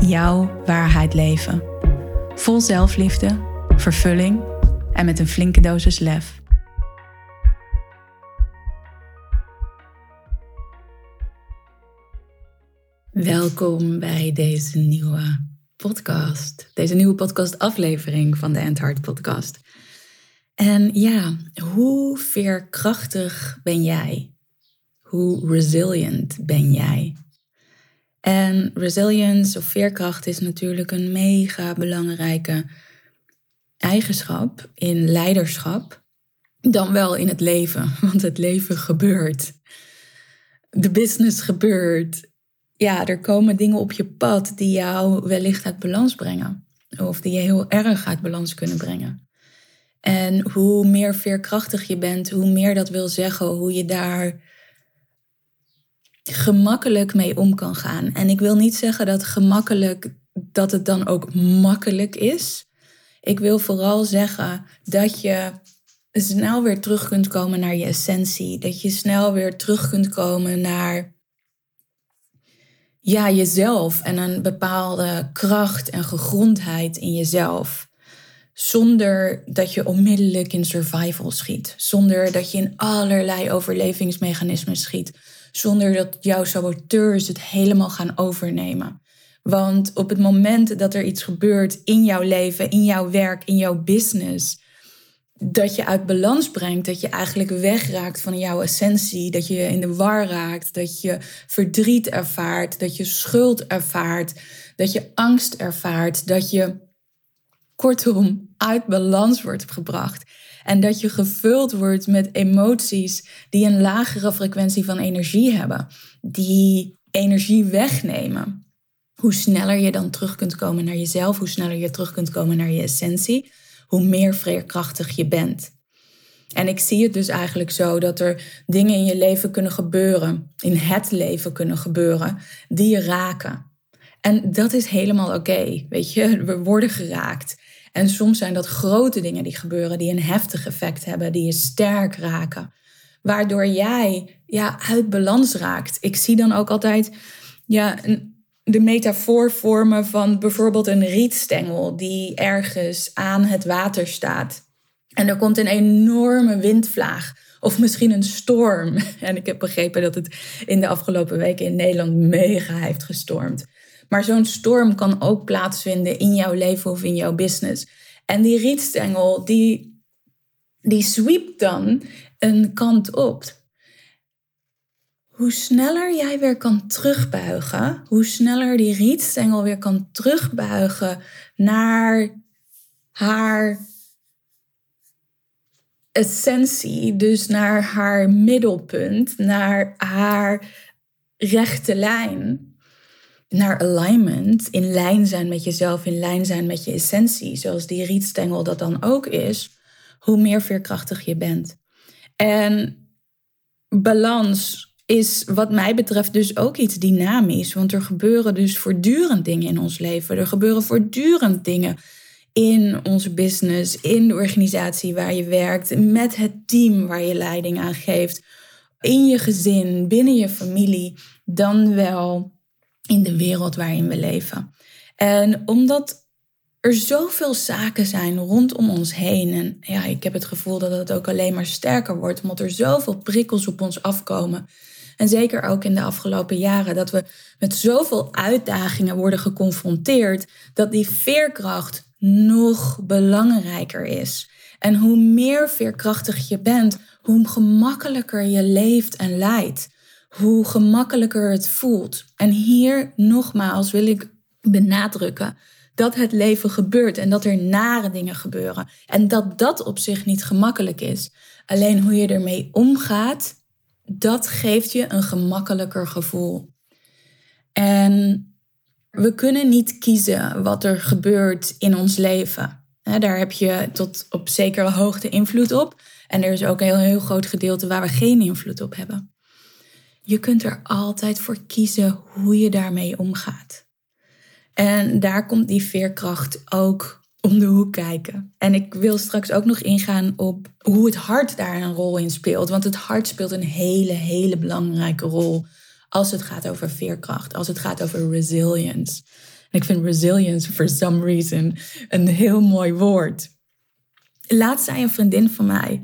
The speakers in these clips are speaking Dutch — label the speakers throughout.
Speaker 1: jouw waarheid leven. Vol zelfliefde, vervulling en met een flinke dosis lef. Welkom bij deze nieuwe podcast. Deze nieuwe podcast-aflevering van de End Podcast. En ja, hoe veerkrachtig ben jij? Hoe resilient ben jij? En resilience of veerkracht is natuurlijk een mega belangrijke eigenschap in leiderschap, dan wel in het leven, want het leven gebeurt. De business gebeurt. Ja, er komen dingen op je pad die jou wellicht uit balans brengen. Of die je heel erg uit balans kunnen brengen. En hoe meer veerkrachtig je bent, hoe meer dat wil zeggen hoe je daar gemakkelijk mee om kan gaan. En ik wil niet zeggen dat gemakkelijk dat het dan ook makkelijk is. Ik wil vooral zeggen dat je snel weer terug kunt komen naar je essentie. Dat je snel weer terug kunt komen naar ja, jezelf en een bepaalde kracht en gegrondheid in jezelf. Zonder dat je onmiddellijk in survival schiet. Zonder dat je in allerlei overlevingsmechanismen schiet zonder dat jouw saboteurs het helemaal gaan overnemen. Want op het moment dat er iets gebeurt in jouw leven, in jouw werk, in jouw business, dat je uit balans brengt, dat je eigenlijk wegraakt van jouw essentie, dat je in de war raakt, dat je verdriet ervaart, dat je schuld ervaart, dat je angst ervaart, dat je kortom uit balans wordt gebracht. En dat je gevuld wordt met emoties die een lagere frequentie van energie hebben, die energie wegnemen. Hoe sneller je dan terug kunt komen naar jezelf, hoe sneller je terug kunt komen naar je essentie, hoe meer veerkrachtig je bent. En ik zie het dus eigenlijk zo dat er dingen in je leven kunnen gebeuren, in het leven kunnen gebeuren, die je raken. En dat is helemaal oké, weet je, we worden geraakt. En soms zijn dat grote dingen die gebeuren, die een heftig effect hebben, die je sterk raken. Waardoor jij ja, uit balans raakt. Ik zie dan ook altijd ja, de metafoor vormen van bijvoorbeeld een rietstengel die ergens aan het water staat. En er komt een enorme windvlaag. Of misschien een storm. En ik heb begrepen dat het in de afgelopen weken in Nederland mega heeft gestormd. Maar zo'n storm kan ook plaatsvinden in jouw leven of in jouw business. En die rietstengel, die, die sweept dan een kant op. Hoe sneller jij weer kan terugbuigen, hoe sneller die rietstengel weer kan terugbuigen naar haar essentie, dus naar haar middelpunt, naar haar rechte lijn, naar alignment, in lijn zijn met jezelf, in lijn zijn met je essentie, zoals die rietstengel dat dan ook is, hoe meer veerkrachtig je bent. En balans is wat mij betreft dus ook iets dynamisch, want er gebeuren dus voortdurend dingen in ons leven. Er gebeuren voortdurend dingen in onze business, in de organisatie waar je werkt, met het team waar je leiding aan geeft, in je gezin, binnen je familie, dan wel in de wereld waarin we leven. En omdat er zoveel zaken zijn rondom ons heen. En ja, ik heb het gevoel dat het ook alleen maar sterker wordt, omdat er zoveel prikkels op ons afkomen. En zeker ook in de afgelopen jaren, dat we met zoveel uitdagingen worden geconfronteerd, dat die veerkracht nog belangrijker is. En hoe meer veerkrachtig je bent, hoe gemakkelijker je leeft en leidt hoe gemakkelijker het voelt. En hier nogmaals wil ik benadrukken dat het leven gebeurt en dat er nare dingen gebeuren. En dat dat op zich niet gemakkelijk is. Alleen hoe je ermee omgaat, dat geeft je een gemakkelijker gevoel. En We kunnen niet kiezen wat er gebeurt in ons leven. Daar heb je tot op zekere hoogte invloed op. En er is ook een heel, heel groot gedeelte waar we geen invloed op hebben. Je kunt er altijd voor kiezen hoe je daarmee omgaat. En daar komt die veerkracht ook om de hoek kijken. En ik wil straks ook nog ingaan op hoe het hart daar een rol in speelt. Want het hart speelt een hele, hele belangrijke rol als het gaat over veerkracht, als het gaat over resilience. En ik vind resilience for some reason een heel mooi woord. Laatst zei een vriendin van mij,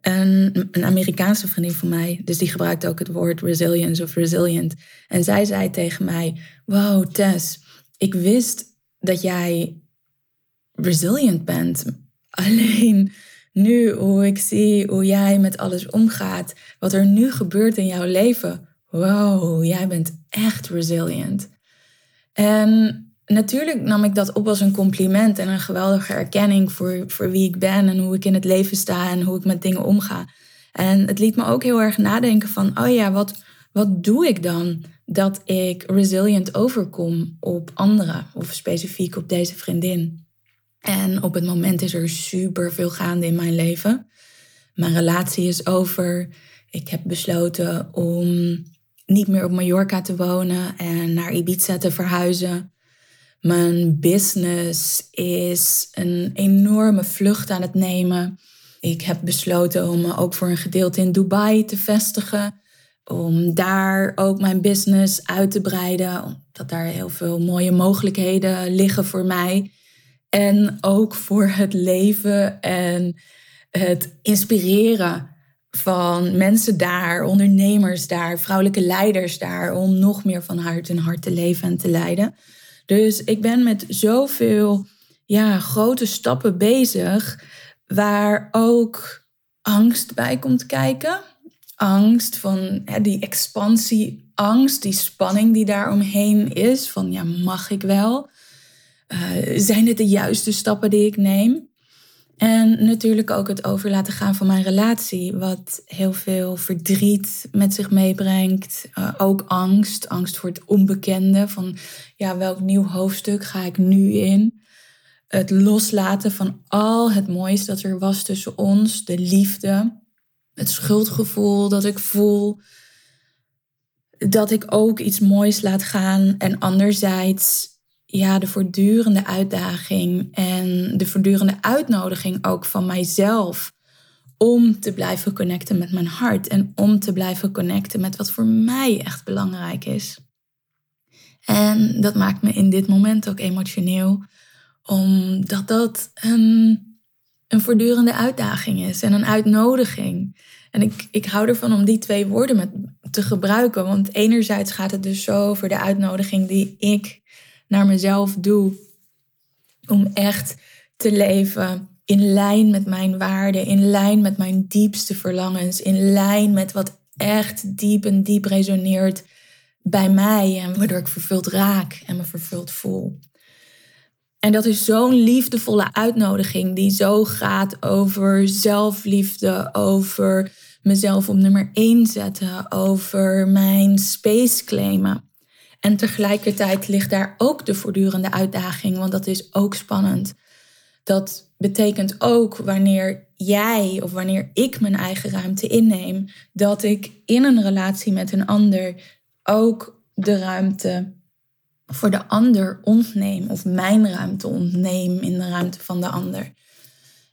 Speaker 1: een, een Amerikaanse vriendin van mij, dus die gebruikt ook het woord resilience of resilient. En zij zei tegen mij: Wow, Tess, ik wist dat jij resilient bent. Alleen nu, hoe ik zie hoe jij met alles omgaat, wat er nu gebeurt in jouw leven. Wow, jij bent echt resilient. En natuurlijk nam ik dat op als een compliment en een geweldige erkenning voor, voor wie ik ben en hoe ik in het leven sta en hoe ik met dingen omga. En het liet me ook heel erg nadenken van, oh ja, wat, wat doe ik dan dat ik resilient overkom op anderen of specifiek op deze vriendin? En op het moment is er super veel gaande in mijn leven. Mijn relatie is over. Ik heb besloten om niet meer op Mallorca te wonen en naar Ibiza te verhuizen. Mijn business is een enorme vlucht aan het nemen. Ik heb besloten om me ook voor een gedeelte in Dubai te vestigen. Om daar ook mijn business uit te breiden. Omdat daar heel veel mooie mogelijkheden liggen voor mij. En ook voor het leven en het inspireren van mensen daar, ondernemers daar, vrouwelijke leiders daar, om nog meer van hart en hart te leven en te leiden. Dus ik ben met zoveel ja, grote stappen bezig, waar ook angst bij komt kijken. Angst van die expansie, angst, die spanning die daar omheen is. Van ja, mag ik wel? Uh, zijn het de juiste stappen die ik neem? En natuurlijk ook het over laten gaan van mijn relatie, wat heel veel verdriet met zich meebrengt. Uh, ook angst, angst voor het onbekende, van ja, welk nieuw hoofdstuk ga ik nu in? Het loslaten van al het moois dat er was tussen ons, de liefde, het schuldgevoel dat ik voel, dat ik ook iets moois laat gaan. En anderzijds ja, de voortdurende uitdaging en de voortdurende uitnodiging ook van mijzelf om te blijven connecten met mijn hart en om te blijven connecten met wat voor mij echt belangrijk is. En dat maakt me in dit moment ook emotioneel, omdat dat een, een voortdurende uitdaging is en een uitnodiging. En ik, ik hou ervan om die twee woorden met, te gebruiken, want enerzijds gaat het dus zo over de uitnodiging die ik naar mezelf doe. Om echt te leven in lijn met mijn waarden, in lijn met mijn diepste verlangens, in lijn met wat echt diep en diep resoneert bij mij en waardoor ik vervuld raak en me vervuld voel. En dat is zo'n liefdevolle uitnodiging die zo gaat over zelfliefde, over mezelf op nummer 1 zetten, over mijn space claimen. En tegelijkertijd ligt daar ook de voortdurende uitdaging, want dat is ook spannend. Dat betekent ook wanneer jij of wanneer ik mijn eigen ruimte inneem, dat ik in een relatie met een ander ook de ruimte voor de ander ontneem of mijn ruimte ontneem in de ruimte van de ander.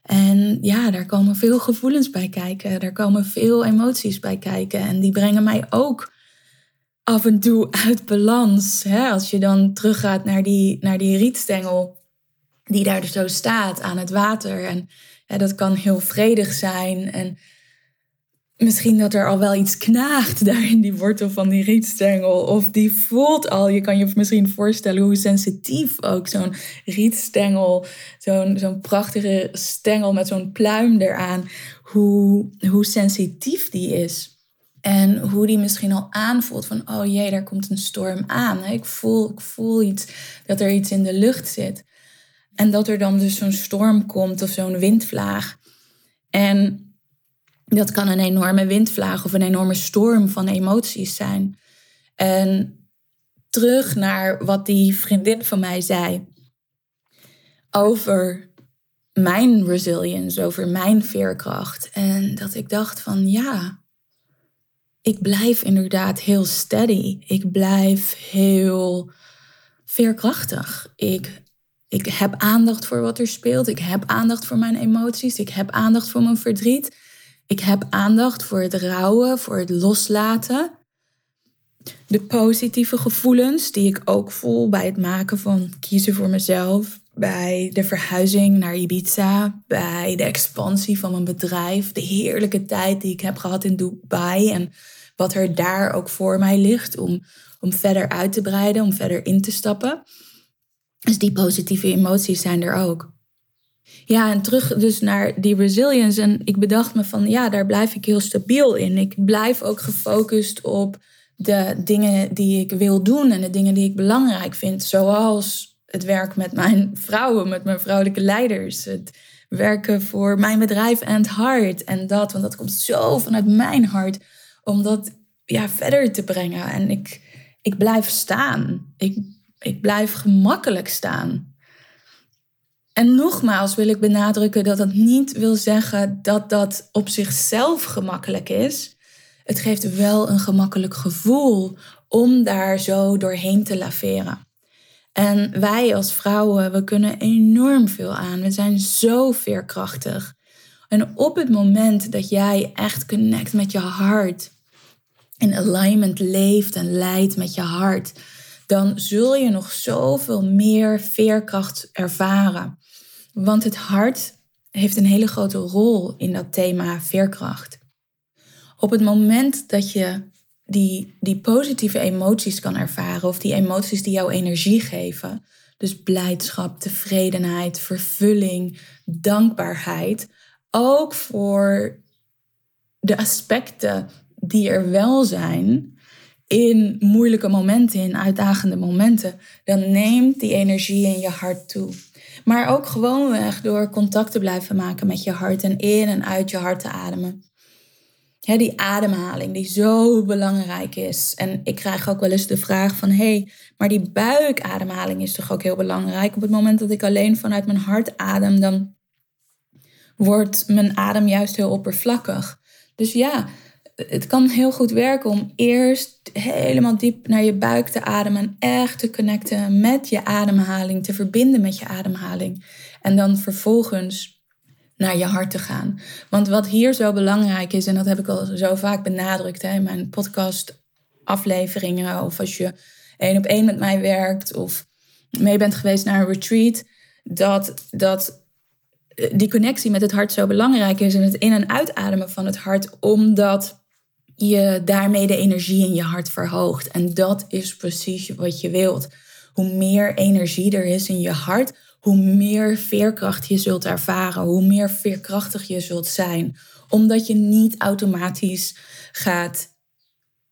Speaker 1: En ja, daar komen veel gevoelens bij kijken, daar komen veel emoties bij kijken en die brengen mij ook af en toe uit balans. Hè? Als je dan teruggaat naar die, naar die rietstengel die daar dus zo staat aan het water. En dat kan heel vredig zijn. En misschien dat er al wel iets knaagt daar in die wortel van die rietstengel. Of die voelt al, je kan je misschien voorstellen hoe sensitief ook zo'n rietstengel, zo'n zo'n prachtige stengel met zo'n pluim eraan, hoe, hoe sensitief die is. En hoe die misschien al aanvoelt van, oh jee, daar komt een storm aan. Ik voel, ik voel iets, dat er iets in de lucht zit. En dat er dan dus zo'n storm komt of zo'n windvlaag. En dat kan een enorme windvlaag of een enorme storm van emoties zijn. En terug naar wat die vriendin van mij zei over mijn resilience, over mijn veerkracht. En dat ik dacht van ja, ik blijf inderdaad heel steady. Ik blijf heel veerkrachtig. Ik, ik heb aandacht voor wat er speelt. Ik heb aandacht voor mijn emoties. Ik heb aandacht voor mijn verdriet. Ik heb aandacht voor het rouwen, voor het loslaten. De positieve gevoelens die ik ook voel bij het maken van kiezen voor mezelf. Bij de verhuizing naar Ibiza. Bij de expansie van mijn bedrijf. De heerlijke tijd die ik heb gehad in Dubai. En wat er daar ook voor mij ligt om, om verder uit te breiden, om verder in te stappen. Dus die positieve emoties zijn er ook. Ja, en terug dus naar die resilience. En ik bedacht me van, ja, daar blijf ik heel stabiel in. Ik blijf ook gefocust op de dingen die ik wil doen en de dingen die ik belangrijk vind. Zoals het werk met mijn vrouwen, met mijn vrouwelijke leiders. Het werken voor mijn bedrijf en het hart. En dat, want dat komt zo vanuit mijn hart. Om dat ja, verder te brengen. En ik, ik blijf staan. Ik, ik blijf gemakkelijk staan. En nogmaals wil ik benadrukken dat dat niet wil zeggen dat dat op zichzelf gemakkelijk is. Het geeft wel een gemakkelijk gevoel om daar zo doorheen te laveren. En wij als vrouwen, we kunnen enorm veel aan. We zijn zo veerkrachtig. En op het moment dat jij echt connect met je hart, in alignment leeft en leidt met je hart, dan zul je nog zoveel meer veerkracht ervaren. Want het hart heeft een hele grote rol in dat thema veerkracht. Op het moment dat je die, die positieve emoties kan ervaren, of die emoties die jou energie geven, dus blijdschap, tevredenheid, vervulling, dankbaarheid, ook voor de aspecten die er wel zijn in moeilijke momenten, in uitdagende momenten, dan neemt die energie in je hart toe. Maar ook gewoonweg door contact te blijven maken met je hart en in en uit je hart te ademen. Die ademhaling die zo belangrijk is. En ik krijg ook wel eens de vraag van, hé, hey, maar die buikademhaling is toch ook heel belangrijk? Op het moment dat ik alleen vanuit mijn hart adem, dan wordt mijn adem juist heel oppervlakkig. Dus ja, het kan heel goed werken om eerst helemaal diep naar je buik te ademen en echt te connecten met je ademhaling, te verbinden met je ademhaling. En dan vervolgens naar je hart te gaan. Want wat hier zo belangrijk is, en dat heb ik al zo vaak benadrukt hè, in mijn podcast afleveringen, of als je één op één met mij werkt, of mee bent geweest naar een retreat, dat, dat die connectie met het hart zo belangrijk is en het in- en uitademen van het hart, omdat je daarmee de energie in je hart verhoogt. En dat is precies wat je wilt. Hoe meer energie er is in je hart, hoe meer veerkracht je zult ervaren, hoe meer veerkrachtig je zult zijn. Omdat je niet automatisch gaat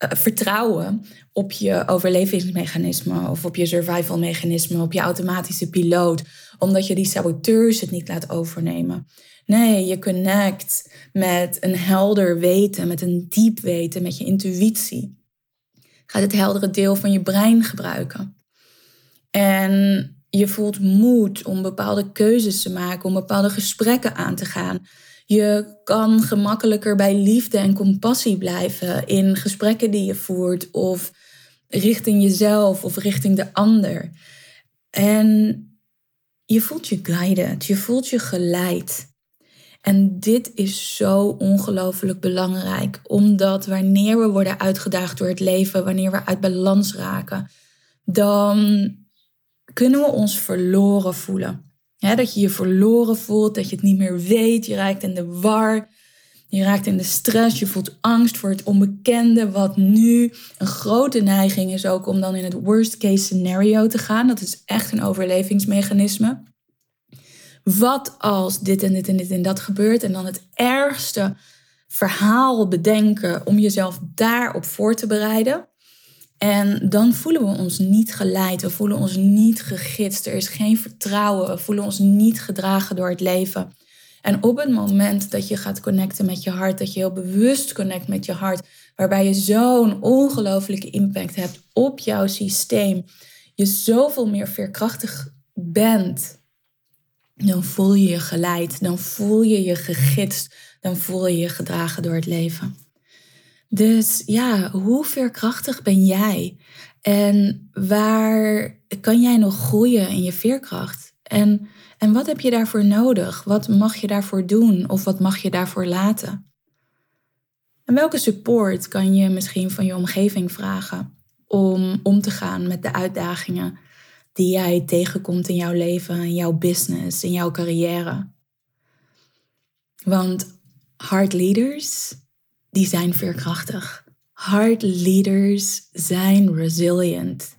Speaker 1: uh, vertrouwen op je overlevingsmechanisme of op je survival mechanisme, op je automatische piloot, omdat je die saboteurs het niet laat overnemen. Nee, je connect met een helder weten, met een diep weten, met je intuïtie. Gaat het heldere deel van je brein gebruiken. En je voelt moed om bepaalde keuzes te maken, om bepaalde gesprekken aan te gaan. Je kan gemakkelijker bij liefde en compassie blijven in gesprekken die je voert of richting jezelf of richting de ander. En je voelt je guided, je voelt je geleid. En dit is zo ongelooflijk belangrijk, omdat wanneer we worden uitgedaagd door het leven, wanneer we uit balans raken, dan kunnen we ons verloren voelen. dat je je verloren voelt, dat je het niet meer weet, je raakt in de war, je raakt in de stress, je voelt angst voor het onbekende, wat nu een grote neiging is ook om dan in het worst case scenario te gaan. Dat is echt een overlevingsmechanisme. Wat als dit en dit en dit en dat gebeurt? En dan het ergste verhaal bedenken om jezelf daarop voor te bereiden. En dan voelen we ons niet geleid, we voelen ons niet gegidst, er is geen vertrouwen, we voelen ons niet gedragen door het leven. En op het moment dat je gaat connecten met je hart, dat je heel bewust connect met je hart, waarbij je zo'n ongelofelijke impact hebt op jouw systeem, je zoveel meer veerkrachtig bent, dan voel je je geleid, dan voel je je gegidst, dan voel je je gedragen door het leven. Dus ja, hoe veerkrachtig ben jij? En waar kan jij nog groeien in je veerkracht? En, en wat heb je daarvoor nodig? Wat mag je daarvoor doen of wat mag je daarvoor laten? En welke support kan je misschien van je omgeving vragen om om te gaan met de uitdagingen die jij tegenkomt in jouw leven, in jouw business, in jouw carrière? Want hard leaders, die zijn veerkrachtig. Hard leaders zijn resilient.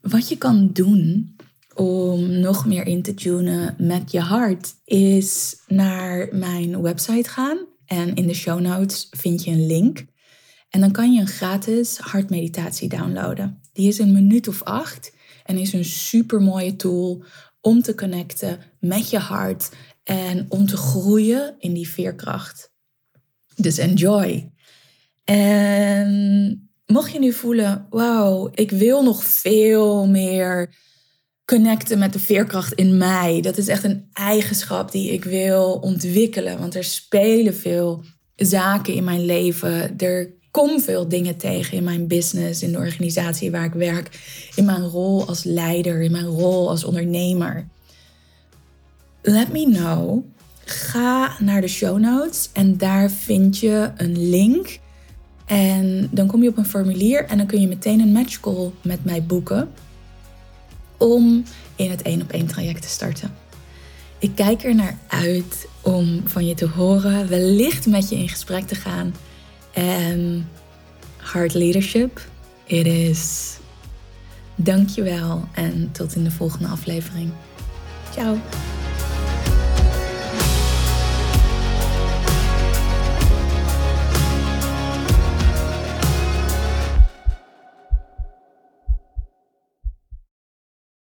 Speaker 1: Wat je kan doen om nog meer in te tunen met je hart, is naar mijn website gaan. En in de show notes vind je een link. En dan kan je een gratis hartmeditatie downloaden. Die is een minuut of acht en is een super mooie tool om te connecten met je hart en om te groeien in die veerkracht. Dus enjoy. En mocht je nu voelen, wauw, ik wil nog veel meer connecten met de veerkracht in mij. Dat is echt een eigenschap die ik wil ontwikkelen. Want er spelen veel zaken in mijn leven. Er komen veel dingen tegen in mijn business, in de organisatie waar ik werk, in mijn rol als leider, in mijn rol als ondernemer. Let me know. Ga naar de show notes en daar vind je een link. En dan kom je op een formulier en dan kun je meteen een match call met mij boeken om in het één op één traject te starten. Ik kijk er naar uit om van je te horen, wellicht met je in gesprek te gaan. En hard leadership, it is. Dankjewel en tot in de volgende aflevering. Ciao.